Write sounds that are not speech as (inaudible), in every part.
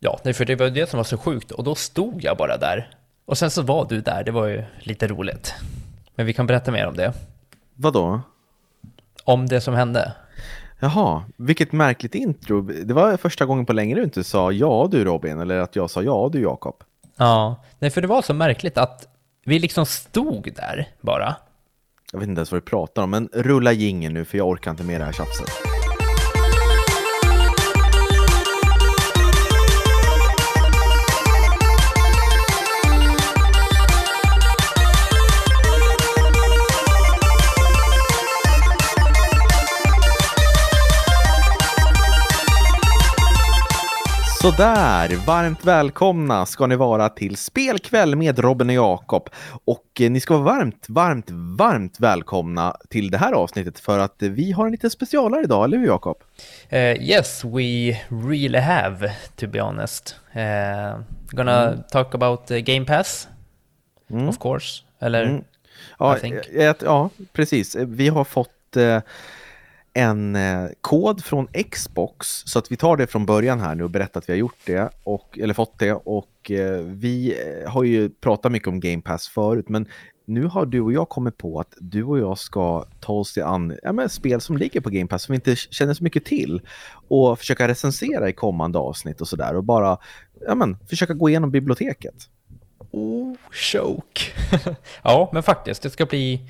Ja, för det var det som var så sjukt och då stod jag bara där. Och sen så var du där, det var ju lite roligt. Men vi kan berätta mer om det. Vadå? Om det som hände. Jaha, vilket märkligt intro. Det var första gången på länge du inte sa ja du Robin, eller att jag sa ja du Jakob. Ja, nej för det var så märkligt att vi liksom stod där bara. Jag vet inte ens vad du pratar om, men rulla gingen nu för jag orkar inte med det här tjafset. Sådär, varmt välkomna ska ni vara till Spelkväll med Robin och Jakob. Och eh, ni ska vara varmt, varmt, varmt välkomna till det här avsnittet för att vi har en liten specialare idag, eller hur Jakob? Uh, yes, we really have, to be honest. Uh, gonna mm. talk about uh, Game Pass, mm. of course, eller? Mm. Ja, ja, precis. Vi har fått en eh, kod från Xbox så att vi tar det från början här nu och berättar att vi har gjort det och eller fått det och eh, vi eh, har ju pratat mycket om Game Pass förut men nu har du och jag kommit på att du och jag ska ta oss an ja, men spel som ligger på Game Pass som vi inte känner så mycket till och försöka recensera i kommande avsnitt och sådär och bara ja, men, försöka gå igenom biblioteket. Oh, choke. (laughs) ja, men faktiskt, det ska bli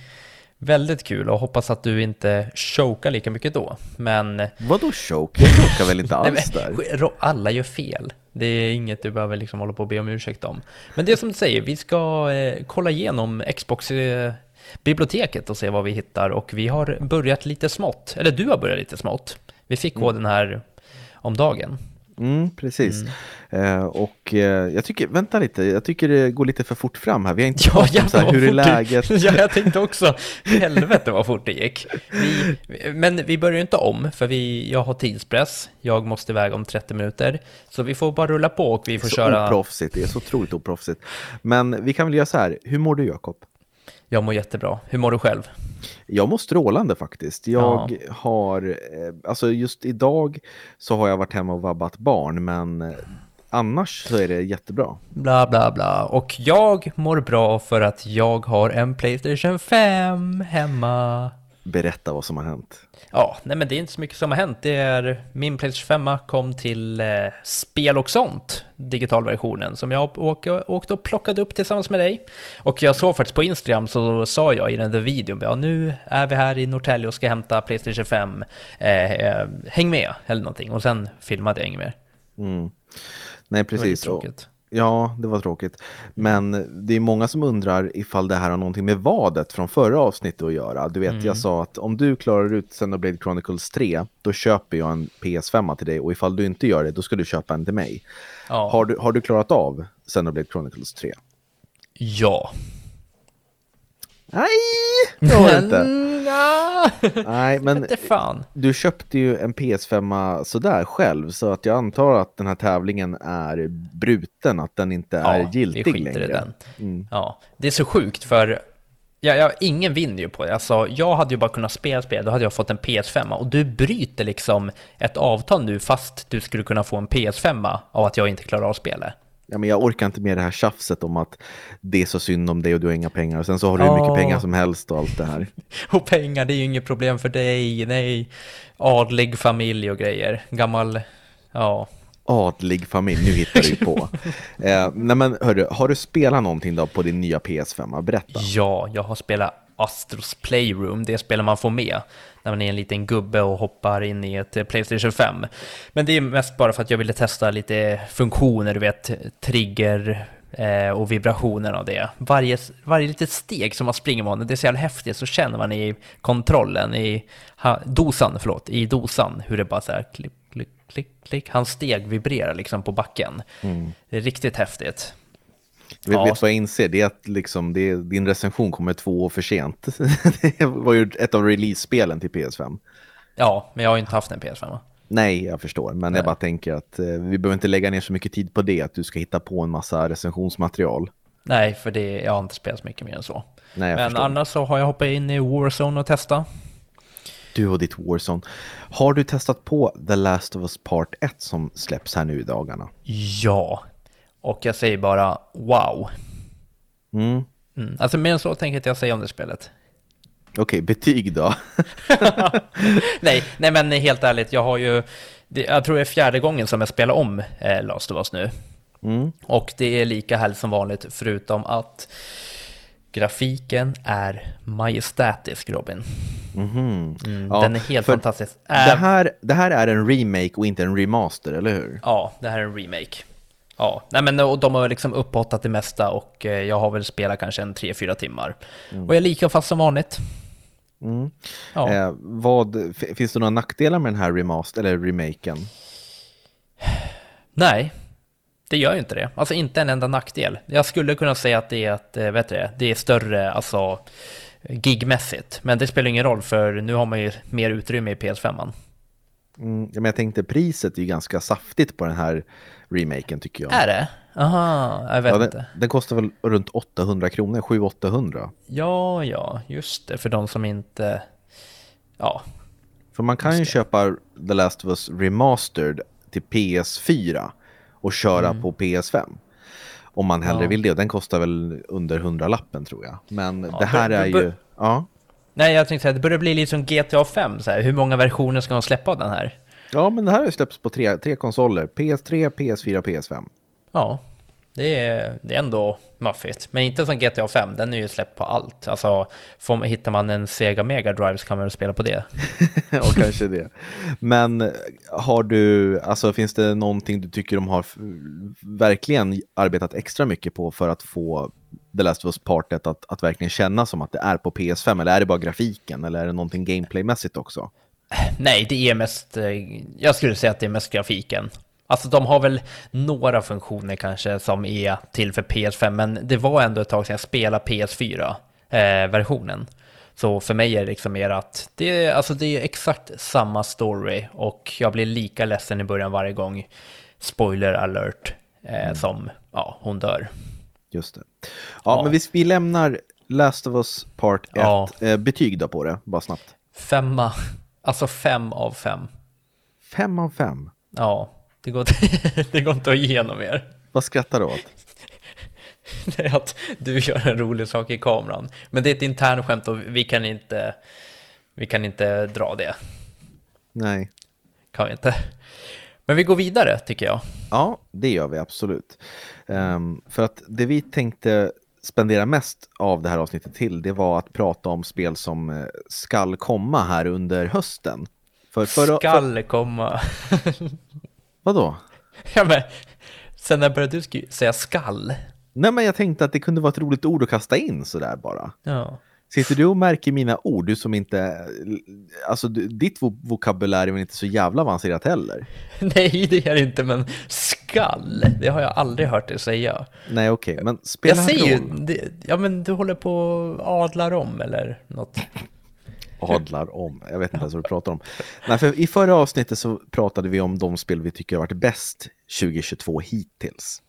väldigt kul och hoppas att du inte chokar lika mycket då. Men... Vadå choke? Jag chokar väl inte (laughs) alls där? Alla gör fel. Det är inget du behöver liksom hålla på och be om ursäkt om. Men det är som du säger, vi ska eh, kolla igenom Xbox eh, biblioteket och se vad vi hittar och vi har börjat lite smått, eller du har börjat lite smått. Vi fick mm. koden här om dagen. Mm, precis. Mm. Eh, och eh, jag tycker, vänta lite, jag tycker det går lite för fort fram här. Vi har inte (laughs) ja, pratat om så här, hur är läget? (laughs) ja, jag tänkte också, helvete vad fort det gick. Vi, men vi börjar ju inte om, för vi, jag har tidspress. Jag måste iväg om 30 minuter. Så vi får bara rulla på och vi får så köra... Oproffsigt, det är så otroligt oproffsigt. Men vi kan väl göra så här, hur mår du Jakob? Jag mår jättebra. Hur mår du själv? Jag mår strålande faktiskt. Jag ja. har, eh, alltså just idag så har jag varit hemma och vabbat barn, men eh, annars så är det jättebra. Bla bla bla. Och jag mår bra för att jag har en Playstation 5 hemma. Berätta vad som har hänt. Ja, nej men det är inte så mycket som har hänt. Det är min Playstation 5 kom till eh, Spel och sånt, digitalversionen, som jag åkte, åkte och plockade upp tillsammans med dig. Och jag såg faktiskt på Instagram så sa jag i den där videon, ja nu är vi här i Norrtälje och ska hämta Playstation 5, eh, eh, häng med, eller någonting. Och sen filmade jag inget mer. Mm. Nej, precis. Det var. Ja, det var tråkigt. Men det är många som undrar ifall det här har någonting med vadet från förra avsnittet att göra. Du vet, mm. jag sa att om du klarar ut Xenoblade Chronicles 3, då köper jag en PS5 till dig och ifall du inte gör det, då ska du köpa en till mig. Ja. Har, du, har du klarat av Xenoblade Chronicles 3? Ja. Nej, det (laughs) har jag inte. Nej, men du köpte ju en PS5 sådär själv, så att jag antar att den här tävlingen är bruten, att den inte är ja, giltig längre. I den. Mm. Ja, det är så sjukt för Ja, ja, ingen vinner ju på det. Alltså, jag hade ju bara kunnat spela spel, då hade jag fått en PS5. Och du bryter liksom ett avtal nu fast du skulle kunna få en PS5 av att jag inte klarar av spelet ja, men jag orkar inte med det här tjafset om att det är så synd om dig och du har inga pengar. Och sen så har du hur mycket pengar som helst och allt det här. (laughs) och pengar, det är ju inget problem för dig. Nej, adlig familj och grejer. Gammal, ja. Adlig familj, nu hittar du på. (laughs) eh, nej men hörru, har du spelat någonting då på din nya PS5? Berätta. Ja, jag har spelat Astros Playroom, det spel man får med när man är en liten gubbe och hoppar in i ett eh, Playstation 5. Men det är mest bara för att jag ville testa lite funktioner, du vet, trigger eh, och vibrationen av det. Varje, varje litet steg som man springer med det är så jävla häftigt, så känner man i kontrollen, i ha, dosan, förlåt, i dosan, hur det bara så här klick, klick, klick, klick, hans steg vibrerar liksom på backen. Mm. Det är riktigt häftigt. Ja. vet vad jag inser? Det är att liksom, det, din recension kommer två år för sent. (laughs) det var ju ett av release-spelen till PS5. Ja, men jag har ju inte haft en PS5. Nej, jag förstår. Men Nej. jag bara tänker att eh, vi behöver inte lägga ner så mycket tid på det, att du ska hitta på en massa recensionsmaterial. Nej, för det, jag har inte spelat så mycket mer än så. Nej, men förstår. annars så har jag hoppat in i Warzone och testat. Du och ditt Warzone. Har du testat på The Last of Us Part 1 som släpps här nu i dagarna? Ja, och jag säger bara wow. Mm. Mm. Alltså mer än så tänker inte jag säga om det spelet. Okej, betyg då? (laughs) nej, nej, men helt ärligt, jag har ju, det, jag tror det är fjärde gången som jag spelar om eh, Last of Us nu. Mm. Och det är lika härligt som vanligt, förutom att grafiken är majestätisk, Robin. Mhm. Mm, Ja, den är helt fantastisk. Det här, det här är en remake och inte en remaster, eller hur? Ja, det här är en remake. Ja, nej men och de har liksom upphottat det mesta och eh, jag har väl spelat kanske en 3-4 timmar. Och jag är lika fast som vanligt. Mm. Ja. Eh, vad, finns det några nackdelar med den här remaster, eller remaken? Nej, det gör ju inte det. Alltså inte en enda nackdel. Jag skulle kunna säga att det är, att, eh, vet du, det, det är större, alltså gigmässigt. Men det spelar ingen roll för nu har man ju mer utrymme i PS5. -man. Mm, men jag tänkte priset är ju ganska saftigt på den här remaken tycker jag. Är det? Aha, jag vet ja, den, inte. den kostar väl runt 800 kronor, 700-800. Ja, ja, just det. För de som inte... Ja, För man kan ju köpa The Last of Us Remastered till PS4 och köra på PS5. Om man hellre Mm. Ja. vill det. Och Den kostar väl under 100-lappen tror jag. Men Ja, det här det- är ju... Ja. Nej, jag tänkte säga, det börjar bli lite som GTA 5. Så här. Hur många versioner ska de släppa av den här? ja, men det här har ju släppts på tre, tre konsoler. PS3, PS4, PS5. Ja, det är, det är ändå maffigt. Men inte som GTA 5, den är ju släppt på allt. Alltså, får, hittar man en Sega Mega Drive så kan man väl spela på det. (laughs) och kanske det. Men eh, har du, alltså finns det någonting du tycker de har verkligen arbetat extra mycket på för att få The Last of Us Part 1 att, att verkligen kännas som att det är på PS5? Eller är det bara grafiken? Eller är det någonting gameplaymässigt också? Nej, det är mest, eh, jag skulle säga att det är mest grafiken. Alltså de har väl några funktioner kanske som är till för PS5, men det var ändå ett tag sedan jag spelade PS4-versionen. så för mig är det liksom mer att det är, alltså det är exakt samma story och jag blir lika ledsen i början varje gång, spoiler alert, eh, som ja, hon dör. Just det. Ja, Ja. men hvis vi lämnar Last of Us Part 1, Ja. eh, betyg då på det, bara snabbt. Femma, alltså fem av fem. Fem av fem. Ja, det går, inte- (laughs) det går inte att ge något mer. Vad skrattar du åt? (laughs) Det är att du gör en rolig sak i kameran. Men det är ett internt skämt och vi kan inte, vi kan inte dra det. Nej. Kan vi inte. Men vi går vidare tycker jag. Ja, det gör vi absolut. Ehm, för att det vi tänkte spendera mest av det här avsnittet till, det var att prata om spel som eh, skall komma här under hösten. För förra, För, Skall komma. (laughs) vadå? Ja, men, sen när började du säga skall? Nej, men jag tänkte att det kunde vara ett roligt ord att kasta in sådär bara. Ja. Sitter du och märker mina ord, du som inte... Alltså, ditt vo- vokabulär är väl inte så jävla avancerat heller? (laughs) Nej, det är det inte, men skall, det har jag aldrig hört dig säga. Nej, okej, men spelar Jag säger ju, roll. det, ja men du håller på och adlar om eller något. adlar om. Jag vet inte ens vad du pratar om. Nej, för I förra avsnittet så pratade vi om de spel vi tycker har varit bäst 2022 hittills.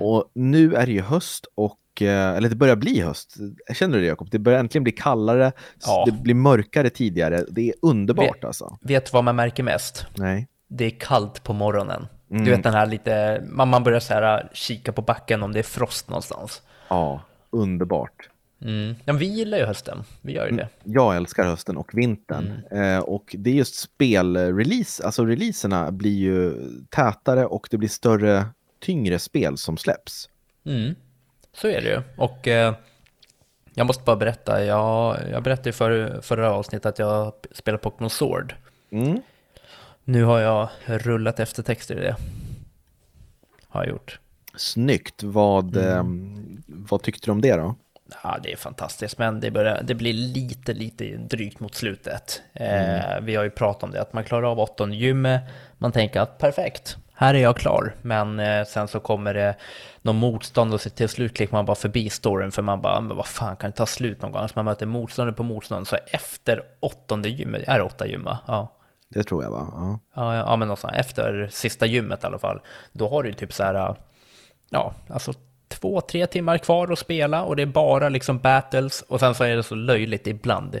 Och nu är det ju höst och eh, eller det börjar bli höst. Känner du det Jakob? Det börjar äntligen bli kallare, Ja. det blir mörkare tidigare. Det är underbart Vet- alltså. Vet du vad man märker mest? Nej. Det är kallt på morgonen. Mm. Du vet den här lite, man, man börjar så här kika på backen om det är frost någonstans. Ja, underbart. Mm. Ja, vi gillar ju hösten, vi gör ju det. Jag älskar hösten och vintern. Eh, och det är just spelrelease, alltså releaserna blir ju tätare och det blir större, tyngre spel som släpps. Mm. Så är det ju. Och eh, jag måste bara berätta, jag, jag berättade ju för, förra avsnittet att jag spelar Pokémon Sword. Mm. Nu har jag rullat eftertexter i det. Har jag gjort. Snyggt. Vad, Mm. ehm, vad tyckte du om det då? Ja, det är fantastiskt, men det, börjar, det blir lite, lite drygt mot slutet. Eh, vi har ju pratat om det, att man klarar av åttonde gymmet, man tänker att perfekt, här är jag klar. Men eh, sen så kommer det någon motstånd och så till slut klickar man bara förbi storyn för man bara, men vad fan kan det ta slut någon gång? Så man möter motståndare på motstånd, så efter åttonde gymmet, är det åtta gymma? Ja. Det tror jag va? Ja. Ja, ja, men någonstans efter sista gymmet i alla fall. Då har du typ så här, ja, alltså två, tre timmar kvar att spela och det är bara liksom battles och sen så är det så löjligt ibland.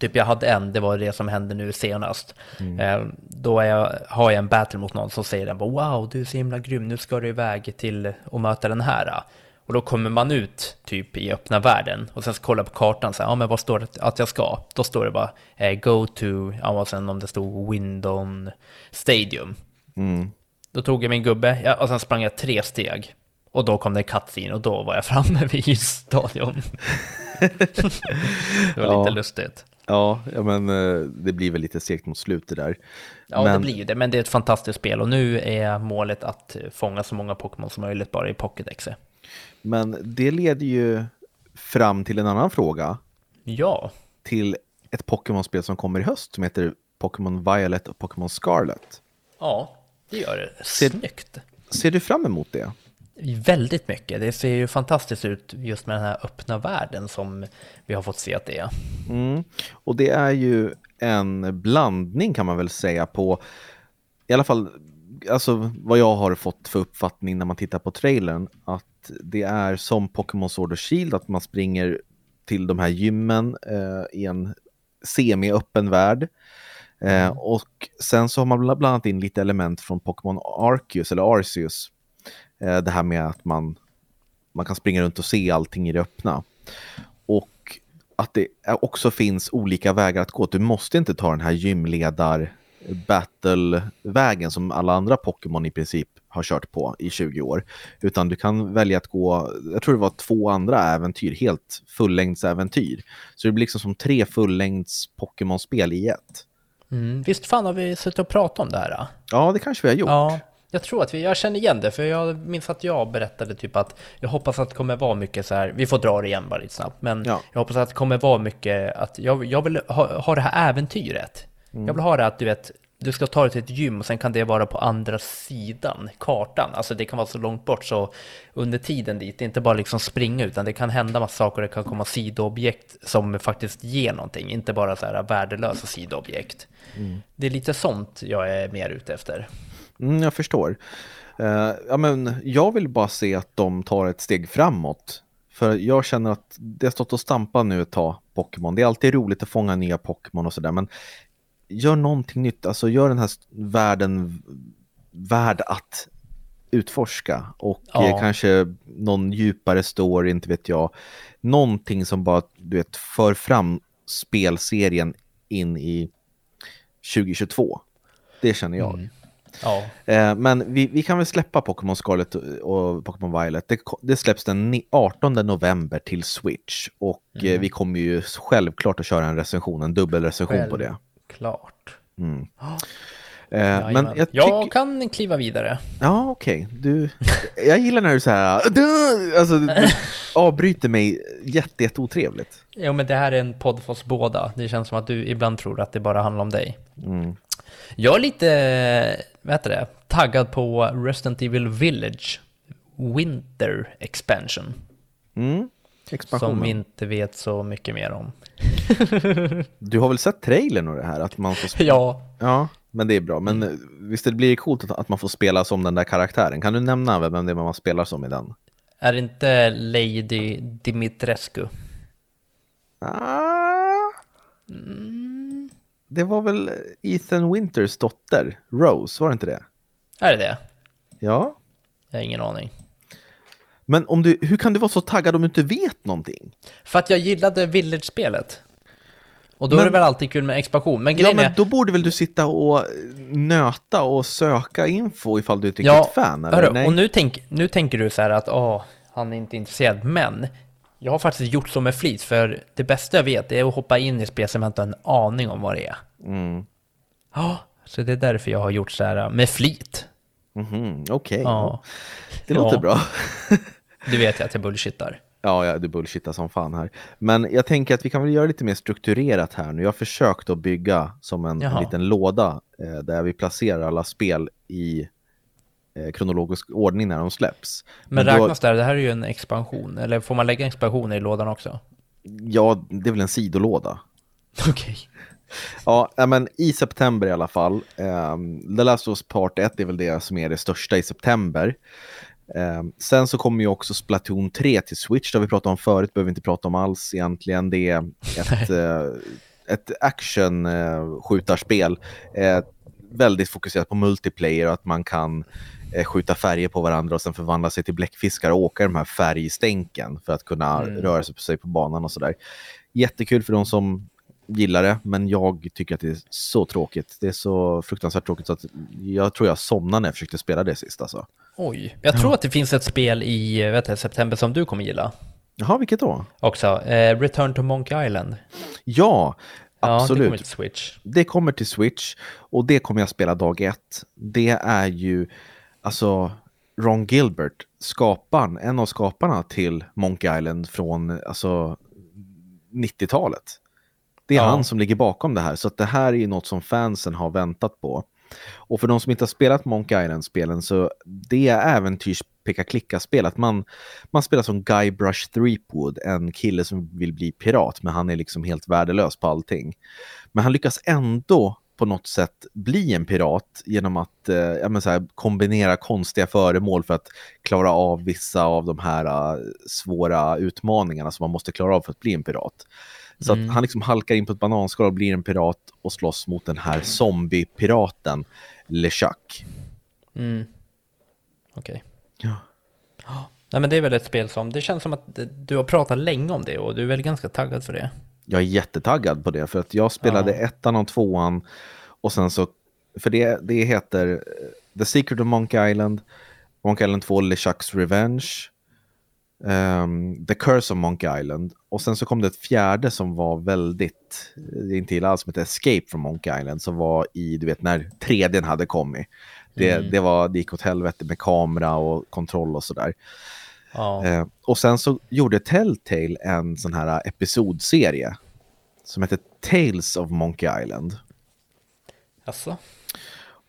Typ jag hade en, det var det som hände nu senast. Eh, då jag, har jag en battle mot någon som säger den bara wow, du är så himla grym, nu ska du iväg till och möta den här. Och då kommer man ut typ i öppna världen och sen så kollar på kartan så här, ja men vad står det att jag ska? Då står det bara eh, go to, ja och sen om det stod Windon Stadium. Mm. Då tog jag min gubbe och sen sprang jag tre steg. Och då kom det en och då var jag framme (laughs) vid stadion. (laughs) det var Ja. lite lustigt. Ja, ja, men eh, det blir väl lite segt mot slutet där. Ja, men, det blir ju det, men det är ett fantastiskt spel och nu är målet att fånga så många Pokémon som möjligt bara i Pokédexet. men det leder ju fram till en annan fråga. Ja, Till ett Pokémon-spel som kommer i höst som heter Pokémon Violet och Pokémon Scarlet. ja, det gör det. Ser- Snyggt. Ser du fram emot det? Väldigt mycket. Det ser ju fantastiskt ut just med den här öppna världen som vi har fått se att det är. Mm. Och det är ju en blandning kan man väl säga på, i alla fall, alltså vad jag har fått för uppfattning när man tittar på trailern, att det är som Pokémon Sword och Shield, att man springer till de här gymmen eh, i en semi-öppen värld. Eh, och sen så har man bland annat in lite element från Pokémon Arceus, eller Arceus. Eh, det här med att man, man kan springa runt och se allting i det öppna. Och att det också finns olika vägar att gå. Du måste inte ta den här gymledar battle-vägen som alla andra Pokémon i princip har kört på i 20 år. Utan du kan välja att gå, jag tror det var två andra äventyr, helt fullängdsäventyr. Så det blir liksom som tre fullängds Pokémon-spel i ett. Mm. Visst fan har vi suttit och pratat om det här? Då? Ja, det kanske vi har gjort. Ja, jag tror att vi, jag känner igen det, för jag minns att jag berättade typ att jag hoppas att det kommer vara mycket så här, vi får dra det igen bara lite snabbt, men Ja. jag hoppas att det kommer vara mycket att jag, jag vill ha, ha det här äventyret. Jag vill ha det att du vet, du ska ta dig till ett gym och sen kan det vara på andra sidan kartan. Alltså det kan vara så långt bort så under tiden dit, det är inte bara liksom springa utan det kan hända massa saker, det kan komma sidoobjekt som faktiskt ger någonting, inte bara så här värdelösa sidoobjekt. Det är lite sånt jag är mer ute efter. Mm, jag förstår. Eh, ja, men jag vill bara se att de tar ett steg framåt. För jag känner att det har stått och stampat nu ett tag, Pokémon. Det är alltid roligt att fånga nya Pokémon och sådär, men gör någonting nytt. Alltså gör den här världen värd att utforska. Och Ja. kanske någon djupare story, inte vet jag. Någonting som bara, du vet, för fram spelserien in i 2022. Det känner jag. Mm. Ja, Eh, men vi, vi kan väl släppa Pokémon Scarlet och, Pokémon Violet. Det, det släpps den ni- 18 november till Switch. Och eh, vi kommer ju självklart att köra en recension, en dubbelrecension på det. klart. Mm. (gasps) Eh, men jag jag kan kliva vidare. Ja, okej. Du... Jag gillar när du så här... "Du!" Alltså, du (laughs) avbryter mig jätte, jätte otrevligt. Jo, men det här är en podd för oss båda. Det känns som att du ibland tror att det bara handlar om dig. Mm. Jag är lite, vad heter det, taggad på Resident Evil Village Winter Expansion. Mm. Som vi inte vet så mycket mer om. (laughs) Du har väl sett trailern och det här? Att man får Ja, Ja, men det är bra. Men eh, visst det blir coolt att, att man får spela som den där karaktären. Kan du nämna vem det är man spelar som i den? är det inte Lady Dimitrescu? Ah, det var väl Ethan Winters dotter, Rose, var det inte det? Är det det? Ja. Jag har ingen aning. Men om du, hur kan du vara så taggad om du inte vet någonting? För att jag gillade Village-spelet. Och då är Men- det väl alltid kul med expansion. Men Ja, grejen men är... då borde väl du sitta och nöta och söka info ifall du är ett riktigt Ja, fan? Eller? hörru, Nej. och nu, tänk, nu tänker du så här att åh, han är inte intresserad, men jag har faktiskt gjort så med flit, för det bästa jag vet är att hoppa in i spel som jag inte har en aning om vad det är. Mm. Ja, så det är därför jag har gjort så här med flit. Mhm, Okej, Ja, det låter Ja. bra. (laughs) du vet ju att jag bullshittar. Ja, ja, du bullshittar som fan här. Men jag tänker att vi kan väl göra lite mer strukturerat här nu. Jag har försökt att bygga som en, en liten låda eh, där vi placerar alla spel i kronologisk ordning när de släpps. Men då- räknas det här, det här är ju en expansion, eller får man lägga expansioner i lådan också? Ja, det är väl en sidolåda. (laughs) Okej. Ja, ja, men i september i alla fall. Um, The Last of Us Part 1 är väl det som är det största i september. Ehm, sen så kommer ju också Splatoon 3 till Switch, det har vi pratat om förut, behöver vi inte prata om alls egentligen. Det är (laughs) ett, eh, ett action-skjutarspel. Eh, väldigt fokuserat på multiplayer och att man kan eh, skjuta färger på varandra och sen förvandla sig till bläckfiskar och åka i de här färgstänken för att kunna Mm. röra sig på, sig på banan och sådär. Jättekul för de som gillar det, men jag tycker att det är så tråkigt. Det är så fruktansvärt tråkigt så att jag tror jag somnade när jag försökte spela det sist alltså. Oj, jag tror att det finns ett spel i vet jag, september som du kommer gilla Jaha, vilket då? också. Eh, Return to Monkey Island. Ja, Ja, absolut. det kommer till Switch. det kommer till Switch och det kommer jag spela dag ett. Det är ju alltså Ron Gilbert, skaparen, en av skaparna till Monkey Island från alltså 90-talet. Det är Ja. han som ligger bakom det här, så att det här är ju något som fansen har väntat på. Och för de som inte har spelat Monkey Island-spelen så det är äventyrs peka klicka-spel. Att man, man spelar som Guybrush Threepwood, en kille som vill bli pirat, men han är liksom helt värdelös på allting. Men han lyckas ändå på något sätt bli en pirat genom att eh, ja, här, kombinera konstiga föremål för att klara av vissa av de här eh, svåra utmaningarna som man måste klara av för att bli en pirat. Så Mm. att han liksom halkar in på ett bananskal och blir en pirat och slåss mot den här zombiepiraten LeChuck. Mm. Okej. Ja. Nej men det är väl ett spel som, det känns som att du har pratat länge om det och du är väl ganska taggad för det. Jag är jättetaggad på det för att jag spelade Ja. ettan och tvåan och sen så, för det, det heter eh, The Secret of Monkey Island, Monkey Island 2, LeChucks Revenge, ehm, The Curse of Monkey Island och sen så kom det ett fjärde som var väldigt, inte illa alls, som heter Escape from Monkey Island som var i, du vet när 3D hade kommit. Det, Mm. det, var, det gick åt helvete med kamera och kontroll och sådär. Ja. Eh, och sen så gjorde Telltale en sån här episodserie som heter Tales of Monkey Island. Alltså.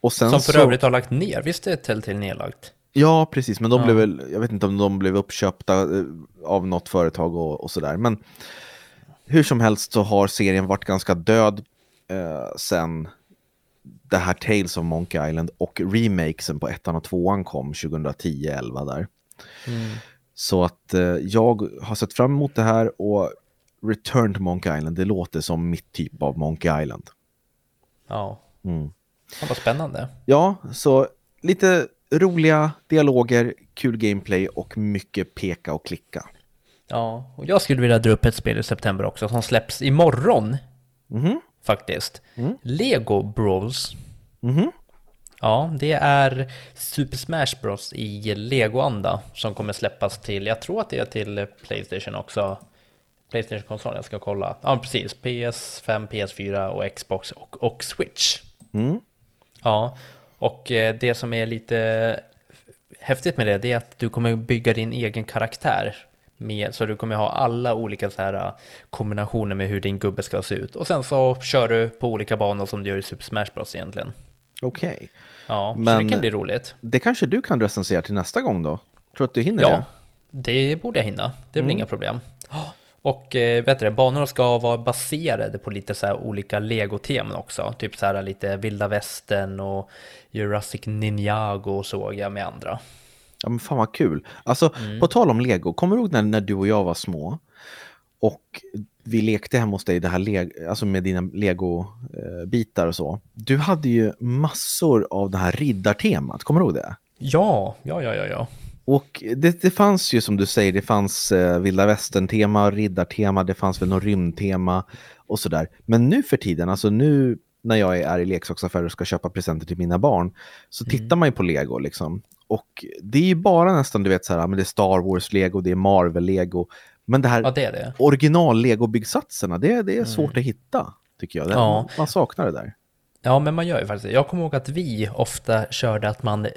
Och sen Som för så, övrigt har lagt ner, visst är Telltale nedlagt? Ja, precis, men de Ja. blev väl, jag vet inte om de blev uppköpta eh, av något företag och, och sådär. Men hur som helst så har serien varit ganska död eh, sen det här Tales of Monkey Island och remakesen på ettan och tvåan kom 2010-11 där. Mm. Så att eh, jag har sett fram emot det här och Return to Monkey Island, det låter som mitt typ av Monkey Island. Ja. Mm. Ja, vad spännande. Ja, så lite roliga dialoger, kul gameplay och mycket peka och klicka. Ja, och jag skulle vilja dra upp ett spel i september också som släpps imorgon Mhm, faktiskt. Mm. Lego Bros. mhm. Ja, det är Super Smash Bros i Lego-anda som kommer släppas till, jag tror att det är till Playstation också. Playstation-konsolen, jag ska kolla. Ja, precis. PS5, PS4 och Xbox och, och Switch. Mm. Ja, och eh, det som är lite häftigt med det, det är att du kommer bygga din egen karaktär. Med, så du kommer ha alla olika så här eh, kombinationer med hur din gubbe ska se ut. Och sen så kör du på olika banor som du gör i Super Smash Bros egentligen. Okej. Ja, så Men- det kan bli roligt. Det kanske du kan recensera till nästa gång då? Tror att du hinner Ja, det? det borde jag hinna. Det väl Mm. inga problem. Och eh, vet du, banorna ska vara baserade på lite så här olika Lego-teman också. Typ så här lite vilda västern och Jurassic Ninjago såg jag med andra. Ja, men fan vad kul. Alltså, Mm. på tal om Lego, kommer du ihåg när, när du och jag var små? Och vi lekte hemma hos dig det här alltså med dina Lego-bitar och så. Du hade ju massor av det här riddartemat, kommer du ihåg det? Ja, ja, ja, ja, ja. Och det, det fanns ju som du säger, det fanns eh, vilda västern-tema, riddartema, det fanns väl något rymdtema och sådär. Men nu för tiden, alltså nu när jag är i leksaksaffärer och ska köpa presenter till mina barn, så tittar man ju på Lego liksom. Och det är ju bara nästan, du vet, så här, men det är Star Wars-lego, det är Marvel-lego. Men det här Ja, det är det. original-lego-byggsatserna, det, det är svårt att hitta, tycker jag. Det, Ja. Man saknar det där. Ja, men man gör ju faktiskt det. Jag kommer ihåg att vi ofta körde att man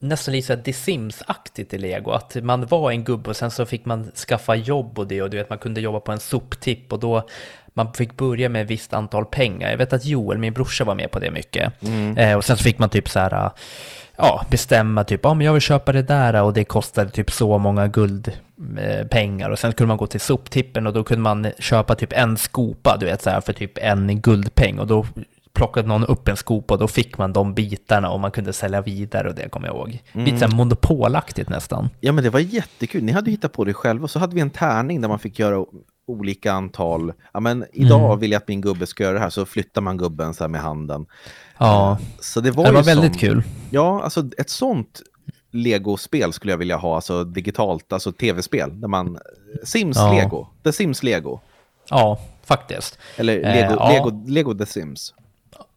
nästan lite såhär The Sims-aktigt i Lego. Att man var en gubbe och sen så fick man skaffa jobb och det och du vet man kunde jobba på en soptipp och då man fick börja med ett visst antal pengar. Jag vet att Joel, min brorsa, var med på det mycket. Eh, och sen så fick man typ så här, ja, bestämma typ, ja men jag vill köpa det där och det kostade typ så många guldpengar. Eh, och sen kunde man gå till soptippen och då kunde man köpa typ en skopa, du vet så här, för typ en guldpeng. Och då plockade någon upp en skopa och då fick man de bitarna och man kunde sälja vidare och det kommer jag ihåg. Lite så här monopolaktigt nästan. Ja, men det var jättekul. Ni hade hittat på det själva. Så hade vi en tärning där man fick göra olika antal. Ja, men idag Mm. vill jag att min gubbe ska göra det här, så flyttar man gubben så här med handen. Ja, Så det var, det var väldigt sån, kul. Ja, alltså ett sånt Lego-spel skulle jag vilja ha, alltså digitalt, alltså tv-spel, där man Sims Ja. Lego, The Sims Lego, Ja, faktiskt. eller Eh, Lego, ja. Lego, Lego The Sims.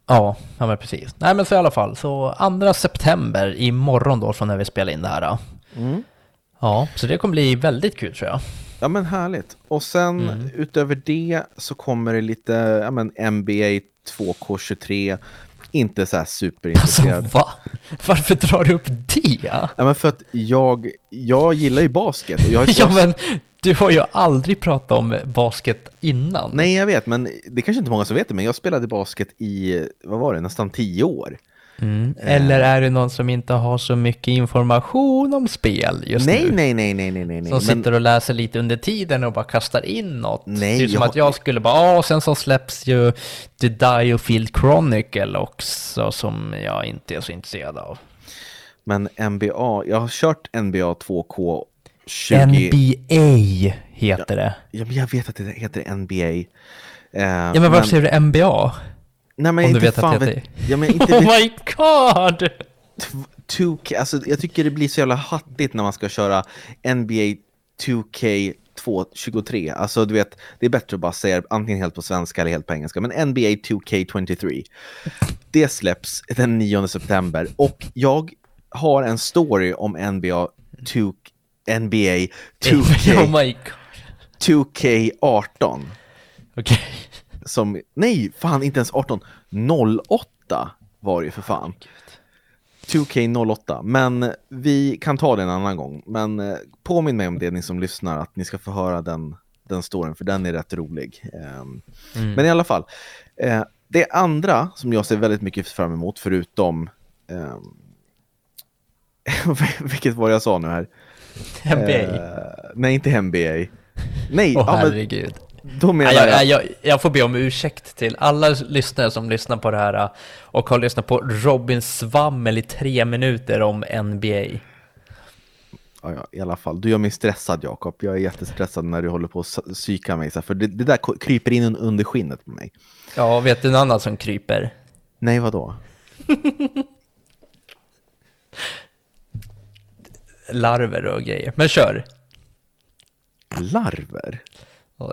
Ja, ja men precis. Nej men så i alla fall, så 2 september imorgon då från när vi spelar in det här. Då. Mm. Ja, så det kommer bli väldigt kul tror jag. Ja men härligt. Och sen Mm. utöver det så kommer det lite ja, men NBA 2K23. Inte så här Alltså superintresserad. va? Varför drar du upp det? Ja, men för att jag, jag gillar ju basket. Jag (laughs) Ja men du har ju aldrig pratat om basket innan. Nej jag vet, men det är kanske inte många som vet det, men jag spelade basket i, vad var det, nästan tio år. Mm. Eller är det någon som inte har så mycket information om spel just Nej, nu? nej, nej, nej, nej, nej. Som men, sitter och läser lite under tiden och bara kastar in något. Nej, det är som jag- att jag skulle bara, ja, sen så släpps ju The Diofield Chronicle också som jag inte är så intresserad av. men NBA, jag har kört NBA 2K 20. NBA heter det. Ja, men jag vet att det heter NBA. Eh, Ja men varför säger du NBA? Nej, men om du inte vet att det heter- ja, men inte (laughs) Oh my god! 2K, alltså jag tycker det blir så jävla hattigt när man ska köra NBA 2K 223. Alltså du vet, det är bättre att bara säga antingen helt på svenska eller helt på engelska. Men NBA 2K23. Det släpps den 9 september och jag har en story om NBA 2 NBA 2K, oh my god. 2K18 Okej. Som, nej, fan inte ens 18, 08 var det ju för fan. 2K08, men vi kan ta det en annan gång. Men eh, påminn mig om det ni som lyssnar, att ni ska få höra den, den storyn, för den är rätt rolig. Ehm, Mm. Men i alla fall, eh, det andra som jag ser väldigt mycket fram emot, förutom ehm, (laughs) vilket var det jag sa nu här? NBA. Eh, nej, inte NBA. Nej, Åh ja, men herregud. Då menar jag, jag... jag, jag får be om ursäkt till alla lyssnare som lyssnar på det här äh, och har lyssnat på Robins svammel i tre minuter om NBA. Ja, ja, i alla fall. Du gör mig stressad, Jakob. Jag är jättestressad när du håller på att psyka mig. För det, det där kryper in under skinnet på mig. Ja, vet du något annat som kryper? Nej, vadå? (laughs) Larver och grejer. Men kör! Larver?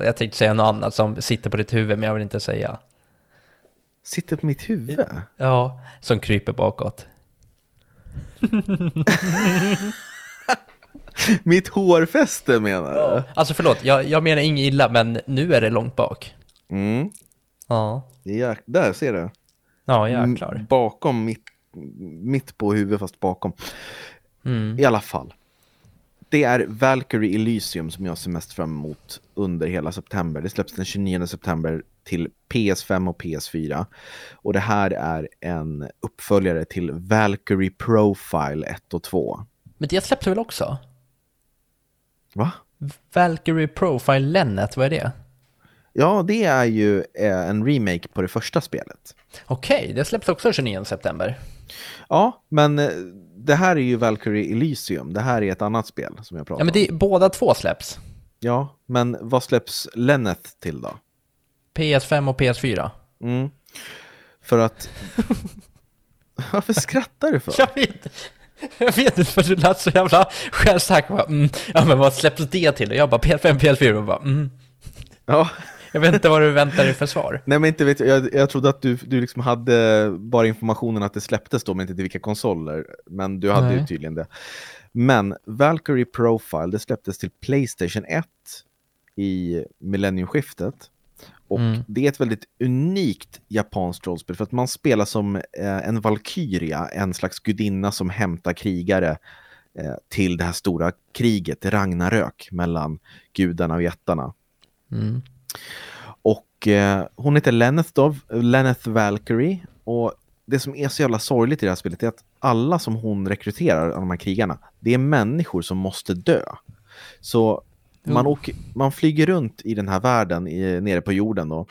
Jag tänkte säga något annat som sitter på ditt huvud, men jag vill inte säga. Sitter på mitt huvud? Ja, som kryper bakåt. (laughs) Mitt hårfäste menar du? Alltså förlåt, jag, jag menar inget illa, men nu är det långt bak. Mm. Ja, Jäk- där ser du. ja M- jäklar. Bakom mitt, mitt på huvudet, fast bakom. Mm. I alla fall. Det är Valkyrie Elysium som jag ser mest fram emot under hela september. Det släpps den 29 september till PS5 och PS4. Och det här är en uppföljare till Valkyrie Profile 1 och 2. Men det släpps väl också? Va? Valkyrie Profile Lennet, vad är det? Ja, det är ju eh, en remake på det första spelet. Okej, det släpps också 29 september. Ja, men eh, det här är ju Valkyrie Elysium. Det här är ett annat spel som jag pratar Ja, men det, båda två släpps. om. Ja, men vad släpps Lenneth till då? PS5 och PS4. Mm. För att... (laughs) Varför skrattar du för? Jag vet, jag vet inte för du lät så jävla självsäker. Mm, ja men vad släpps det till? Och jag bara PS5, PS4 och bara mm. Ja, Jag vet inte vad du väntar dig för svar. (laughs) nej men inte vet jag. jag. Jag trodde att du, du liksom hade bara informationen att det släpptes då, men inte till vilka konsoler. Men du hade ju Nej. tydligen det. Men Valkyrie Profile, det släpptes till Playstation 1 i millenniumskiftet. Och Mm. det är ett väldigt unikt japanskt rollspel för att man spelar som eh, en valkyria, en slags gudinna som hämtar krigare eh, till det här stora kriget, Ragnarök, mellan gudarna och jättarna. Mm. Och eh, hon heter Lenneth då, Lenneth Valkyrie. Och det som är så jävla sorgligt i det här spelet är att alla som hon rekryterar, av de här krigarna, det är människor som måste dö. Så man, Oh. åker, man flyger runt i den här världen i, nere på jorden då.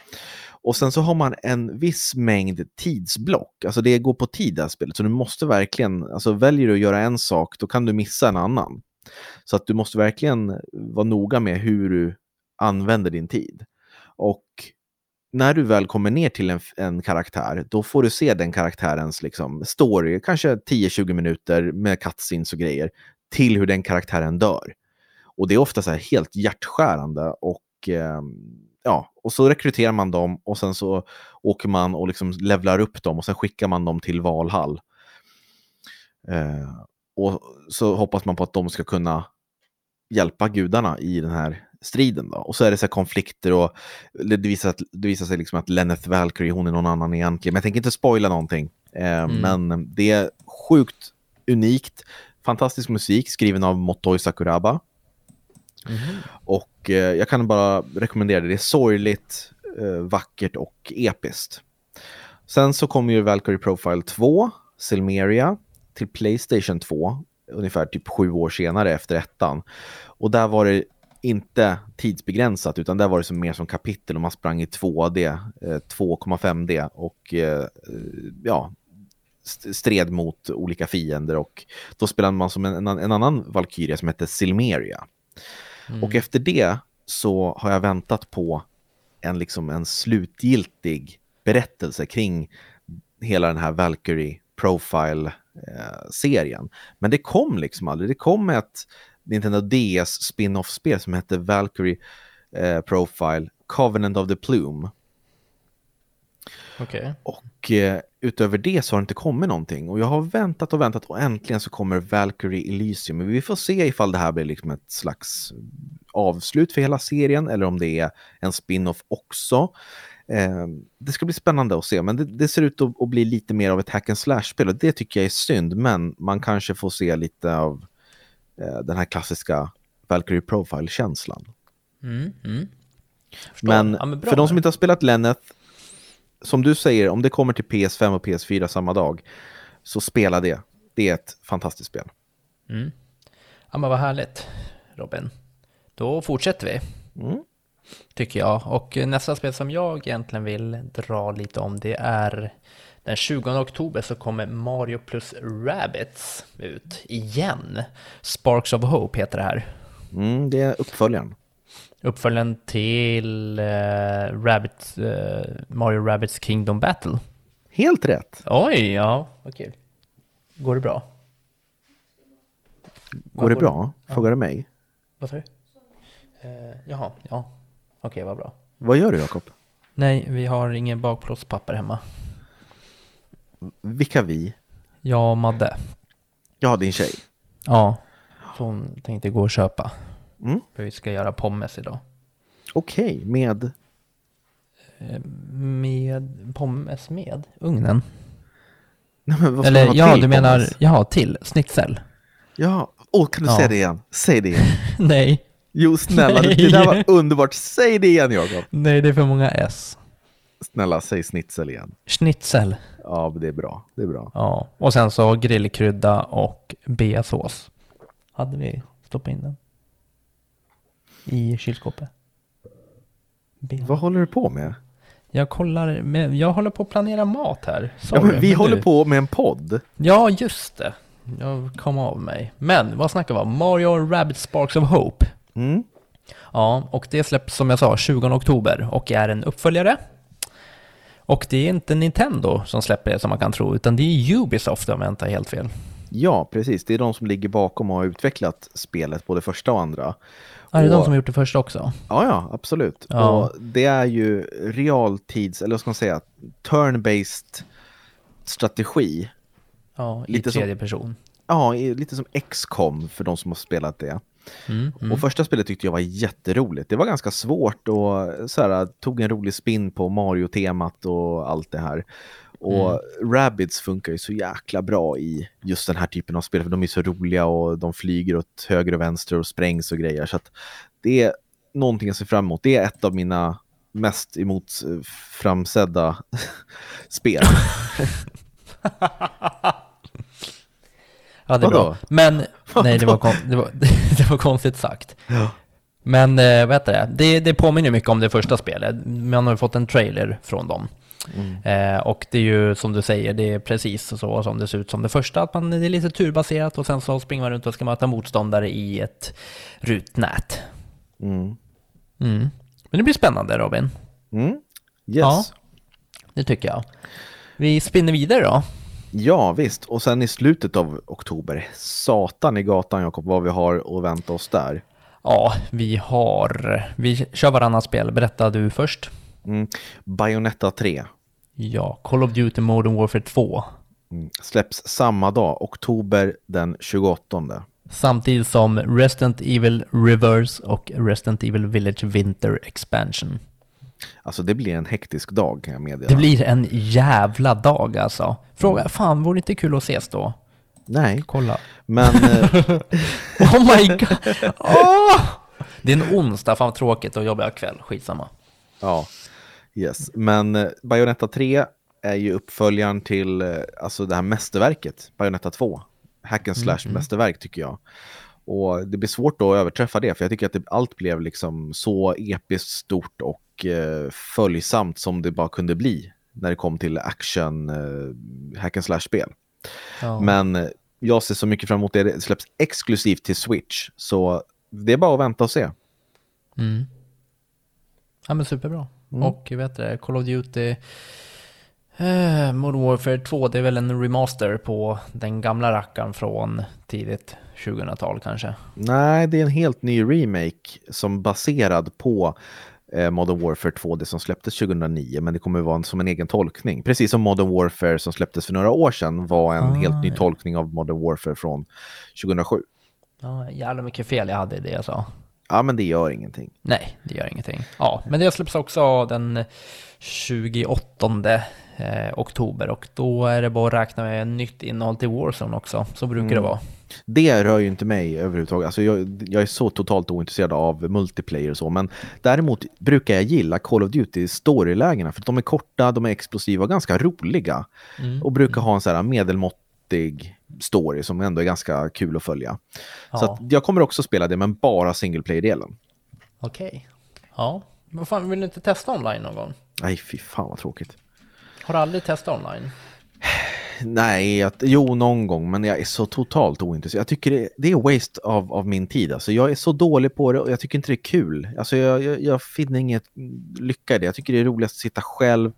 Och sen så har man en viss mängd tidsblock, alltså det går på tid det här spelet, så du måste verkligen, alltså väljer du att göra en sak, då kan du missa en annan. Så att du måste verkligen vara noga med hur du använder din tid. Och när du väl kommer ner till en, en karaktär, då får du se den karaktärens liksom, story, kanske 10-20 minuter med cutscenes och grejer, till hur den karaktären dör. Och det är ofta så här helt hjärtskärande och eh, ja, och så rekryterar man dem och sen så åker man och liksom levlar upp dem och sen skickar man dem till Valhall. Eh, och så hoppas man på att de ska kunna hjälpa gudarna i den här striden. Då. Och så är det så konflikter och det visar, att, det visar sig liksom att Lenneth Valkyrie, hon är någon annan egentligen. Men jag tänker inte spoila någonting. Eh, mm. Men det är sjukt unikt. Fantastisk musik skriven av Motoi Sakuraba. Mm. Och eh, jag kan bara rekommendera det. Det är sorgligt, eh, vackert och episkt. Sen så kommer ju Valkyrie Profile 2, Silmeria, till Playstation 2 ungefär typ sju år senare efter ettan. Och där var det inte tidsbegränsat utan där var det som mer som kapitel och man sprang i 2D, 2,5D eh, och eh, ja, stred mot olika fiender och då spelade man som en, en annan Valkyria som hette Silmeria. Mm. Och efter det så har jag väntat på en, liksom en slutgiltig berättelse kring hela den här Valkyrie Profile-serien. Men det kom liksom aldrig. Det kom ett Nintendo DS spin-off-spel som hette Valkyrie eh, Profile Covenant of the Plume. Okay. Och eh, utöver det så har det inte kommit någonting. Och jag har väntat och väntat och äntligen så kommer Valkyrie Elysium. Men vi får se ifall det här blir liksom ett slags avslut för hela serien eller om det är en spin-off också. Eh, det ska bli spännande att se, men det, det ser ut att, att, bli lite mer av ett hack and slash-spel och det tycker jag är synd, men man kanske får se lite av den här klassiska Valkyrie Profile-känslan. Mm, mm. Men, ja, men för de som inte har spelat Lenneth, som du säger, om det kommer till PS5 och PS4 samma dag, så spela det. Det är ett fantastiskt spel. Mm. Ja, men vad härligt, Robin. Då fortsätter vi. Mm. Tycker jag. Och nästa spel som jag egentligen vill dra lite om, det är den 20 oktober så kommer Mario plus Rabbits ut igen. Sparks of Hope heter det här. Mm, det är uppföljaren. Uppföljaren till uh, Rabbit, uh, Mario Rabbits Kingdom Battle. Helt rätt. Oj, ja, vad kul. Går det bra? Går det bra? Frågar du mig? Vad sa du? Uh, jaha, ja. Okej, okay, vad bra. Vad gör du, Jakob? Nej, vi har ingen bakplåtspapper hemma. Vilka vi? Jag och Madde. Ja, din tjej. Ja, hon tänkte gå och köpa. Mm. För vi ska göra pommes idag. Okej, med? Eh, med pommes med ugnen. Nej, men vad Eller ja, du menar, ja, till snitsel. Ja, åh, kan du ja. säga det igen? Säg det igen. (laughs) Nej. Jo, snälla, Nej. det där var underbart. Säg det igen, Jakob. Nej, det är för många S. Snälla, säg snitsel igen. Schnitzel. Ja, det är bra. Det är bra. Ja, och sen så grillkrydda och beasås. Hade vi stoppat in den? I kylskåpet. Bea. Vad håller du på med? Jag kollar, med, jag håller på att planera mat här. Sorry, ja, vi håller du... på med en podd. Ja, just det. Jag kom av mig. Men vad snackar vi om? Mario Rabbit Sparks of Hope. Mm. Ja, och det släpps som jag sa 20 oktober och är en uppföljare och det är inte Nintendo som släpper det som man kan tro, utan det är Ubisoft om jag inte har helt fel. Ja, precis. Det är de som ligger bakom och har utvecklat spelet, både första och andra. Ja, det är och... de som har gjort det första också? Ja, ja, absolut. Ja. Och det är ju realtids, eller vad ska man säga, turn-based strategi. Ja, i lite tredje som, person. Ja, lite som X-com för de som har spelat det. Mm, mm. Och första spelet tyckte jag var jätteroligt. Det var ganska svårt och så här, tog en rolig spin på Mario-temat och allt det här. Och mm. Rabbids funkar ju så jäkla bra i just den här typen av spel, för de är så roliga och de flyger åt höger och vänster och sprängs och grejer. Så det är någonting jag ser fram emot. Det är ett av mina mest emot framsedda (laughs) spel. (laughs) Ja, det är Vadå? bra. Men, (laughs) nej, det var, kon, det, var, (laughs) det var konstigt sagt. Ja. Men eh, vad heter det? det? Det påminner mycket om det första spelet. Man har ju fått en trailer från dem. Mm. Eh, och det är ju som du säger, det är precis så som det ser ut som det första. Att man, det är lite turbaserat och sen så springer man runt och ska möta motståndare i ett rutnät. Mm. Mm. Men det blir spännande Robin. Mm. Yes. Ja. Det tycker jag. Vi spinner vidare då. Ja, visst. Och sen i slutet av oktober, satan i gatan Jakob, vad vi har att vänta oss där. Ja, vi har... Vi kör varannan spel. Berätta du först. Mm. Bayonetta 3 Ja, Call of Duty Modern Warfare 2. mm. släpps samma dag, oktober den 28. Samtidigt som Resident Evil Reverse och Resident Evil Village Winter Expansion. Alltså det blir en hektisk dag kan jag meddela. Det blir en jävla dag alltså. Fråga, fan vore det inte kul att ses då? Nej, Kolla. men eh, (laughs) Oh my (laughs) god! Åh! Det är en onsdag, fan vad tråkigt och jobbar kväll, skitsamma. ja, yes. Men eh, Bayonetta 3 är ju uppföljaren till eh, alltså det här mästerverket, Bayonetta 2. Hack and slash mästerverk tycker jag. Och det blir svårt då att överträffa det, för jag tycker att det, allt blev liksom så episkt stort och eh, följsamt som det bara kunde bli när det kom till action eh, hack and slash-spel. Ja. Men eh, jag ser så mycket fram emot det. Det släpps exklusivt till Switch, så det är bara att vänta och se. Mm. Ja men superbra. Och vet du, Call of Duty eh, Modern Warfare 2, det är väl en remaster på den gamla rackaren från tidigt 2000-tal kanske. Nej, det är en helt ny remake som baserad på Modern Warfare 2, det som släpptes 2009, men det kommer vara en, som en egen tolkning. Precis som Modern Warfare som släpptes för några år sedan var en Ah, helt ny ja. tolkning av Modern Warfare från 2007. Ja, jävla mycket fel jag hade i det jag sa. Ja, men det gör ingenting. Nej, det gör ingenting. Ja, men det släpps också den 28 eh, oktober och då är det bara att räkna med nytt innehåll till Warzone också. Så brukar det vara. Det rör ju inte mig överhuvudtaget. Alltså jag, jag är så totalt ointresserad av multiplayer och så, men däremot brukar jag gilla Call of Duty storylägena för de är korta, de är explosiva och ganska roliga. Och brukar ha en så här medelmåttig story som ändå är ganska kul att följa. Så Ja. att jag kommer också spela det, men bara single player-delen. Okej. Ja. Men fan, vill du inte testa online någon gång? Nej, fy fan vad tråkigt. Har du aldrig testat online? Nej, att, jo någon gång, men jag är så totalt ointresserad. Jag tycker det, det är waste av, av min tid. Alltså, jag är så dålig på det och jag tycker inte det är kul. Alltså, jag, jag, jag finner inget lycka i det. Jag tycker det är roligast att sitta själv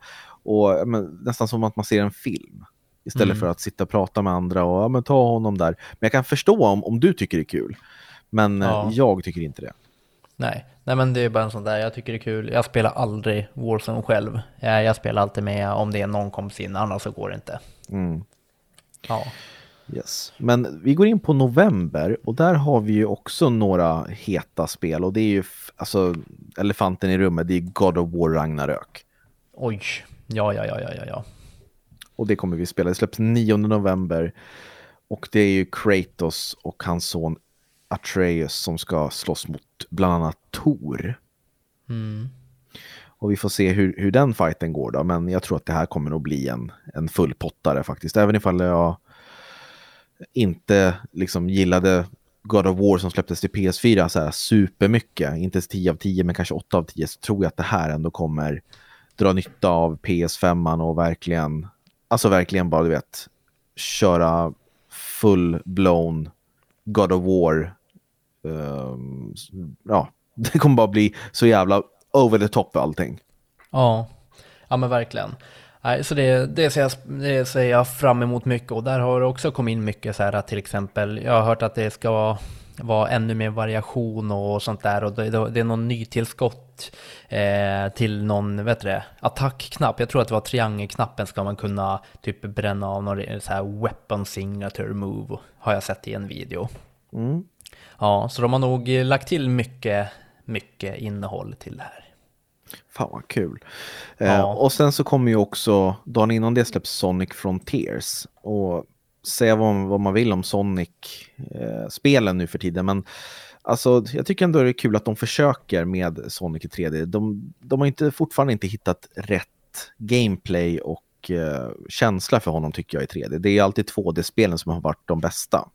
och men, nästan som att man ser en film. Istället Mm. för att sitta och prata med andra och ja, men, ta honom där. Men jag kan förstå om, om du tycker det är kul. Men Ja. eh, jag tycker inte det. Nej. Nej men det är bara en sån där, jag tycker det är kul. Jag spelar aldrig Warzone själv. Jag, jag spelar alltid med om det är någon kompis in, annars så går det inte. Mm. Ja. Yes. Men vi går in på november och där har vi ju också några heta spel och det är ju alltså elefanten i rummet, det är God of War Ragnarök. Oj. Ja, ja, ja, ja, ja, ja. Och det kommer vi spela. Det släpps 9 november och det är ju Kratos och hans son Atreus som ska slåss mot bland annat Tor. Mm. Och vi får se hur, hur den fighten går då, men jag tror att det här kommer nog bli en, en fullpottare faktiskt. Även ifall jag inte liksom gillade God of War som släpptes till PS4 så här supermycket, inte ens 10 av 10 men kanske 8 av 10, så tror jag att det här ändå kommer dra nytta av PS5 och verkligen, alltså verkligen bara du vet, köra full-blown God of War. Ehm, ja, (laughs) det kommer bara bli så jävla over the top allting. Ja, ja men verkligen. Nej, så det, det, ser jag, det ser jag fram emot mycket och där har det också kommit in mycket så här att till exempel, jag har hört att det ska vara, ännu mer variation och sånt där och det, det är någon ny tillskott eh, till någon, vet du attackknapp. Jag tror att det var triangelknappen ska man kunna typ bränna av någon så här weapon signature move, har jag sett i en video. Mm. Ja, så de har nog lagt till mycket, mycket innehåll till det här. Fan vad kul. Ja. Eh, och sen så kommer ju också, dagen innan det släpps Sonic Frontiers. Och säga vad, vad man vill om Sonic-spelen nu för tiden, men alltså, jag tycker ändå det är kul att de försöker med Sonic i 3D. De, de har inte, fortfarande inte hittat rätt gameplay och eh, känsla för honom tycker jag i 3D. Det är alltid 2D-spelen som har varit de bästa.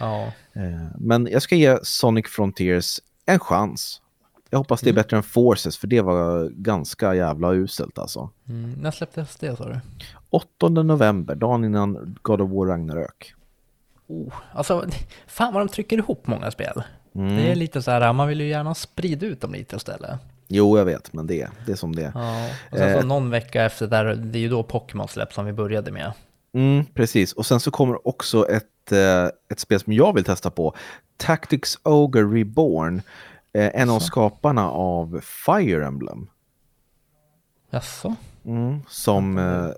Ja, Eh, Men jag ska ge Sonic Frontiers en chans. Jag hoppas det är bättre än Forces, för det var ganska jävla uselt alltså. mm, när släpptes det sa du? 8 november, dagen innan God of War Ragnarök. Oh, alltså, (laughs) fan vad de trycker ihop många spel. Mm. Det är lite så här, man vill ju gärna sprida ut dem lite istället. Jo, jag vet, men det, det är som det är. Ja, och sen så Eh. någon vecka efter där, det är ju då Pokémon släpps som vi började med. Mm, precis, och sen så kommer också ett, eh, ett spel som jag vill testa på. Tactics Ogre Reborn. Eh, en av skaparna av Fire Emblem. Jaså? Mm, som eh,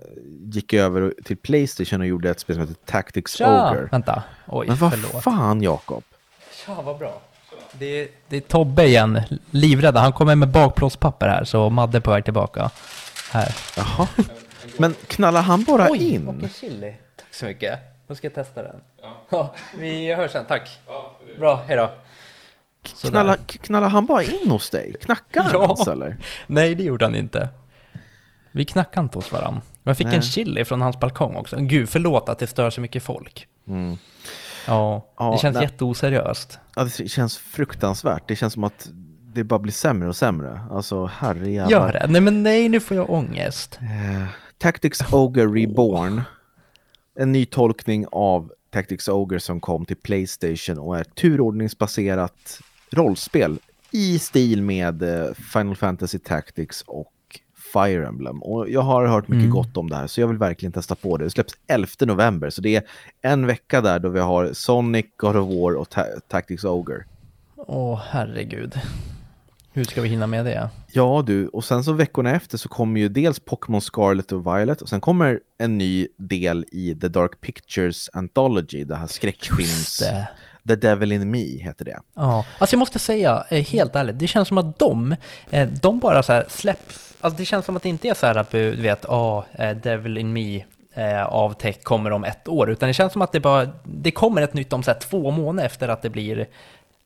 gick över till Playstation och gjorde ett spel som heter Tactics Tja! Ogre. Vänta, oj, Men vad förlåt. fan Jakob? Tja, vad bra. Det är, det är Tobbe igen, livrädda. Han kommer med bakplåtspapper här, så Madde är på väg tillbaka. Här. Jaha. Men knallar han bara Oj, in? vilken chili. Tack så mycket. Då ska jag testa den. Ja. vi hörs sen, tack. Bra, hejdå. Knallar, knallar han bara in hos dig? Knackar han Ja. ens eller? Nej, det gjorde han inte. Vi knackade inte hos varandra. Jag fick Nej. en chili från hans balkong också. Gud, förlåt att det stör så mycket folk. Mm. Ja, Ja, det känns nej. jätteoseriöst. Ja, det känns fruktansvärt. Det känns som att det bara blir sämre och sämre. Alltså herrejävlar. Gör det? Nej, men nej, nu får jag ångest. Eh, Tactics (laughs) Ogre Reborn. En ny tolkning av Tactics Ogre som kom till Playstation och är turordningsbaserat rollspel i stil med eh, Final Fantasy Tactics och Fire Emblem. Och jag har hört mycket Mm. gott om det här så jag vill verkligen testa på det. Det släpps 11 november så det är en vecka där då vi har Sonic, God of War och Ta- Tactics Ogre. Åh, herregud. Hur ska vi hinna med det? Ja du, och sen så veckorna efter så kommer ju dels Pokémon Scarlet och Violet och sen kommer en ny del i The Dark Pictures Anthology, det här skräckfilms... The Devil in Me heter det. Ja, alltså jag måste säga, eh, helt ärligt, det känns som att de, eh, de bara så här släpps, alltså det känns som att det inte är så här att du vet, ja, eh, Devil in Me eh, av tech kommer om ett år, utan det känns som att det bara, det kommer ett nytt om så här två månader efter att det blir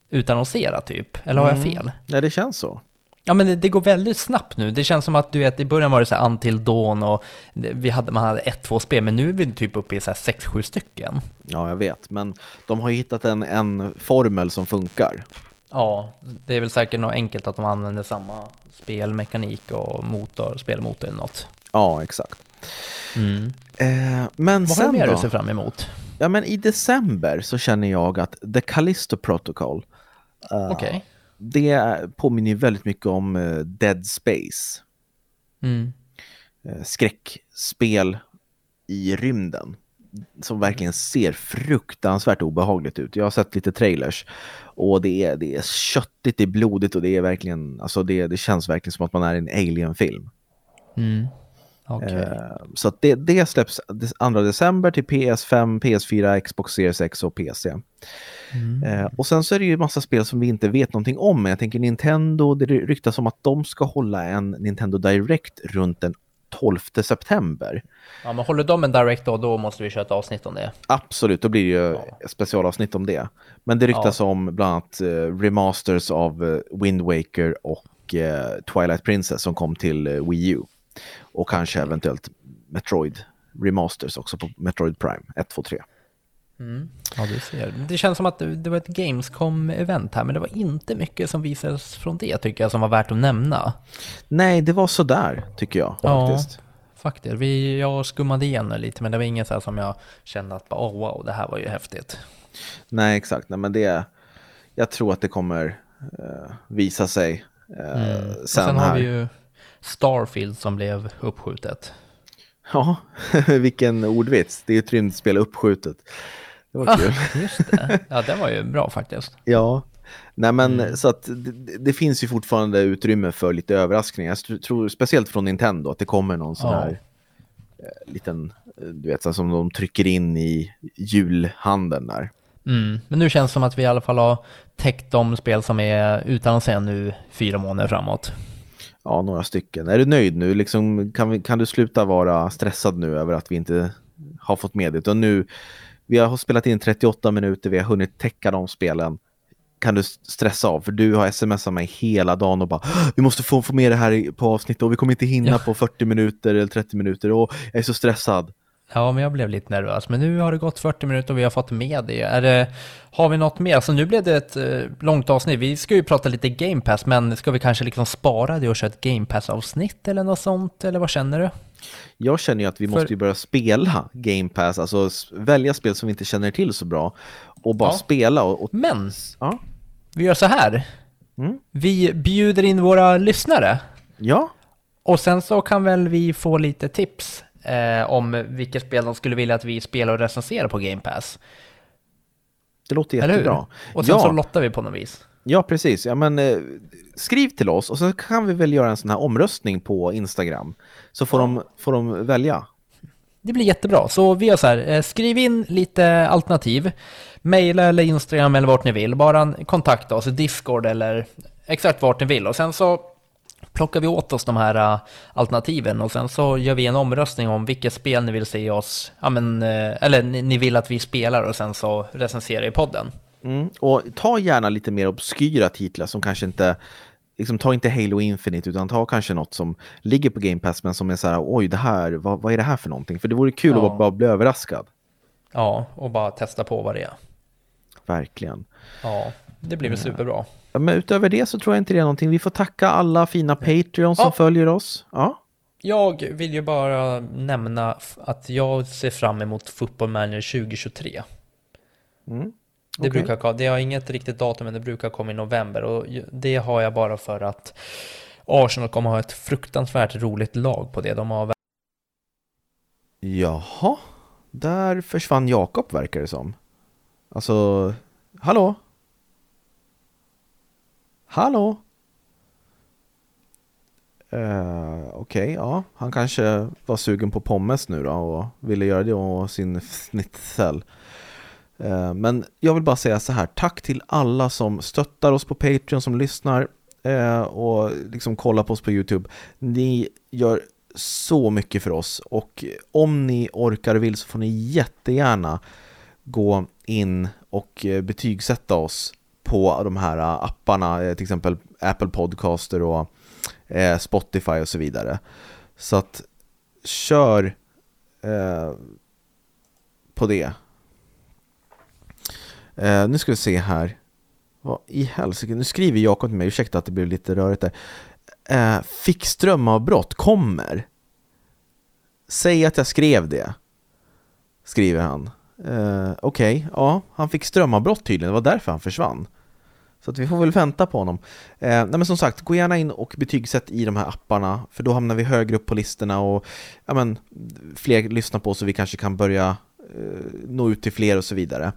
utannonserat typ, eller har jag fel? Ja, det känns så. Ja men det, det går väldigt snabbt nu, det känns som att du vet, i början var det så här Until Dawn och vi hade, man hade ett, två spel, men nu är vi typ uppe i så här sex, sju stycken. Ja, jag vet. Men de har ju hittat en, en formel som funkar. Ja, det är väl säkert något enkelt att de använder samma spelmekanik och motor, spelmotor eller något. Ja, exakt. Mm. Eh, men Vad har sen du mer då? att se fram emot? Ja, men i december så känner jag att The Callisto Protocol, eh, Okej. det påminner väldigt mycket om eh, Dead Space. Mm. eh, skräckspel i rymden som verkligen ser fruktansvärt obehagligt ut. Jag har sett lite trailers och det är, det är köttigt, det är blodigt och det är verkligen, alltså det, det känns verkligen som att man är i en alien-film. Mm. Eh, så det, det släpps 2 december till PS5, PS4, Xbox Series X och PC. Mm. Eh, och sen så är det ju massa spel som vi inte vet någonting om. Men jag tänker Nintendo, det ryktas om att de ska hålla en Nintendo Direct runt den 12 september. Ja, men håller de en direct då, då måste vi köra ett avsnitt om det. Absolut, då blir det ju Ja. specialavsnitt om det. Men det ryktas om bland annat eh, remasters av uh, Wind Waker och eh, Twilight Princess som kom till eh, Wii U. Och kanske eventuellt Metroid remasters också på Metroid Prime 1, 2, 3. Mm. Ja, du ser. Det känns som att det, var ett Gamescom-event här, men det var inte mycket som visades från det tycker jag som var värt att nämna. Nej, det var sådär tycker jag Ja. faktiskt. Vi, jag skummade igen lite, men det var inget så här som jag kände att oh, wow, det här var ju häftigt. Nej, exakt. Nej, men det, jag tror att det kommer eh, visa sig eh, Mm. Sen, sen har vi ju Starfield som blev uppskjutet. Ja, (laughs) vilken ordvits. Det är ett rymdspel uppskjutet. Det var Ah, kul. (laughs) just det. Ja, det var ju bra faktiskt. Ja, nej men Mm. så att det, det finns ju fortfarande utrymme för lite överraskningar. Jag tr- tror speciellt från Nintendo att det kommer någon sån här eh, liten, eh, du vet, så som de trycker in i julhandeln där. Mm. Men nu känns det som att vi i alla fall har täckt de spel som är utannonserade nu fyra månader framåt. Ja, några stycken. Är du nöjd nu? Liksom, kan, vi, kan du sluta vara stressad nu över att vi inte har fått med det? Utan nu, vi har spelat in 38 minuter, vi har hunnit täcka de spelen. Kan du stressa av? För du har smsat mig hela dagen och bara Vi måste få, få med det här på avsnittet och vi kommer inte hinna Ja. på 40 minuter eller 30 minuter och jag är så stressad. Ja, men jag blev lite nervös. Men nu har det gått 40 minuter och vi har fått med det. Är det har vi något mer? Så nu blev det ett eh, långt avsnitt. Vi ska ju prata lite Game Pass, men ska vi kanske liksom spara det och köra ett Game Pass-avsnitt eller något sånt? Eller vad känner du? Jag känner ju att vi För- måste ju börja spela Game Pass, alltså välja spel som vi inte känner till så bra och bara Ja. spela och, och Men ja. vi gör så här. Mm. Vi bjuder in våra lyssnare. Ja, Och sen så kan väl vi få lite tips eh, om vilka spel de skulle vilja att vi spelar och recenserar på Game Pass. det låter jättebra. Och sen ja. så lottar vi på något vis. Ja, precis. Ja, men, eh, skriv till oss och så kan vi väl göra en sån här omröstning på Instagram. Så får, de, får de välja. Det blir jättebra. Så vi gör så här, eh, skriv in lite alternativ. Maila eller Instagram eller vart ni vill. Bara kontakta oss, Discord eller exakt vart ni vill. Och sen så plockar vi åt oss de här eh, alternativen och sen så gör vi en omröstning om vilket spel ni vill se oss, ja men, eh, eller ni, vill att vi spelar och sen så recenserar i podden. Mm. Och ta gärna lite mer obskyra titlar som kanske inte Liksom, ta inte Halo Infinite utan ta kanske något som ligger på Game Pass men som är så här oj det här, vad, vad är det här för någonting? För det vore kul Ja. att bara, bara bli överraskad. Ja, och bara testa på vad det är. Verkligen. Ja, det blir väl superbra. Men utöver det så tror jag inte det är någonting. Vi får tacka alla fina Patreon som Ja. följer oss. Ja. Jag vill ju bara nämna att jag ser fram emot Football Manager 2023. Mm. Det, Okej. brukar, det har inget riktigt datum, men det brukar komma i november. Och det har jag bara för att Arsenal kommer ha ett fruktansvärt roligt lag på det. De har Jaha, där försvann Jakob verkar det som. Alltså, hallå? Hallå? Uh, Okej, ja, han kanske var sugen på pommes nu då och ville göra det och sin snitsel. Eh, men jag vill bara säga så här, tack till alla som stöttar oss på Patreon, som lyssnar eh, och liksom kollar på oss på YouTube. Ni gör så mycket för oss och om ni orkar och vill så får ni jättegärna gå in och betygsätta oss på de här äh, apparna, eh, till exempel Apple Podcaster och eh, Spotify och så vidare. Så att kör eh, på det. Eh, nu ska vi se här. Vad i helsike, nu skriver Jakob till mig, ursäkta att det blev lite rörigt där. Eh, fick strömavbrott, kommer. Säg att jag skrev det. Skriver han. Eh, Okej, ja, han fick strömavbrott tydligen, det var därför han försvann. Så att vi får väl vänta på honom. Eh, nej men som sagt, gå gärna in och betygsätt i de här apparna, för då hamnar vi högre upp på listorna och ja, men, fler lyssnar på oss och vi kanske kan börja eh, nå ut till fler och så vidare.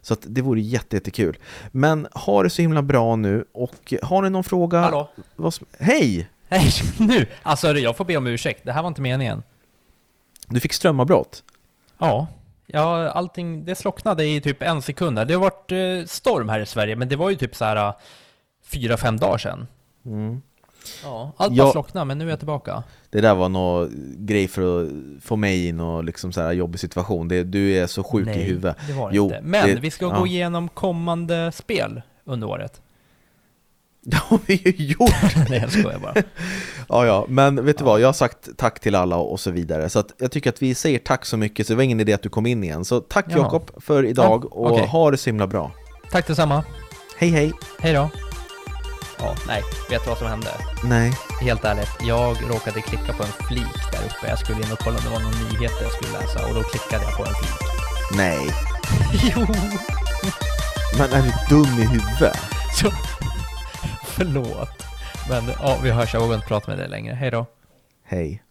Så att det vore jätte, jättekul. Men ha det så himla bra nu och har ni någon fråga? Hallå? Som, hej! Hej, (laughs) nu! Alltså jag får be om ursäkt, det här var inte meningen. Du fick strömavbrott? Ja, ja allting, det slocknade i typ en sekund. Det har varit eh, storm här i Sverige, men det var ju typ så här eh, fyra, fem dagar sedan. Mm. Ja, allt bara slocknade, men nu är jag tillbaka. Det där var någon grej för att få mig i någon liksom så här jobbig situation. Det, du är så sjuk i huvudet. det var det Jo, inte. Men det- vi ska ja. gå igenom kommande spel under året. (laughs) Det har vi ju gjort! (laughs) Nej, jag skojar bara. (laughs) Ja, ja, men vet du vad? Jag har sagt tack till alla och så vidare. Så att jag tycker att vi säger tack så mycket, så det var ingen idé att du kom in igen. Så tack Jaha. Jakob för idag Ja, och okej. ha det så himla bra. Tack detsamma. Hej hej! Hej då. Ja, nej, vet du vad som hände? Nej. Helt ärligt, jag råkade klicka på en flik där uppe. Jag skulle in och kolla om det var någon nyhet jag skulle läsa och då klickade jag på en flik. Nej. Jo, Men är du dum i huvudet? så... (laughs) Förlåt. Men ja, vi hörs. Jag vågar inte prata med dig längre. Hej då. Hej.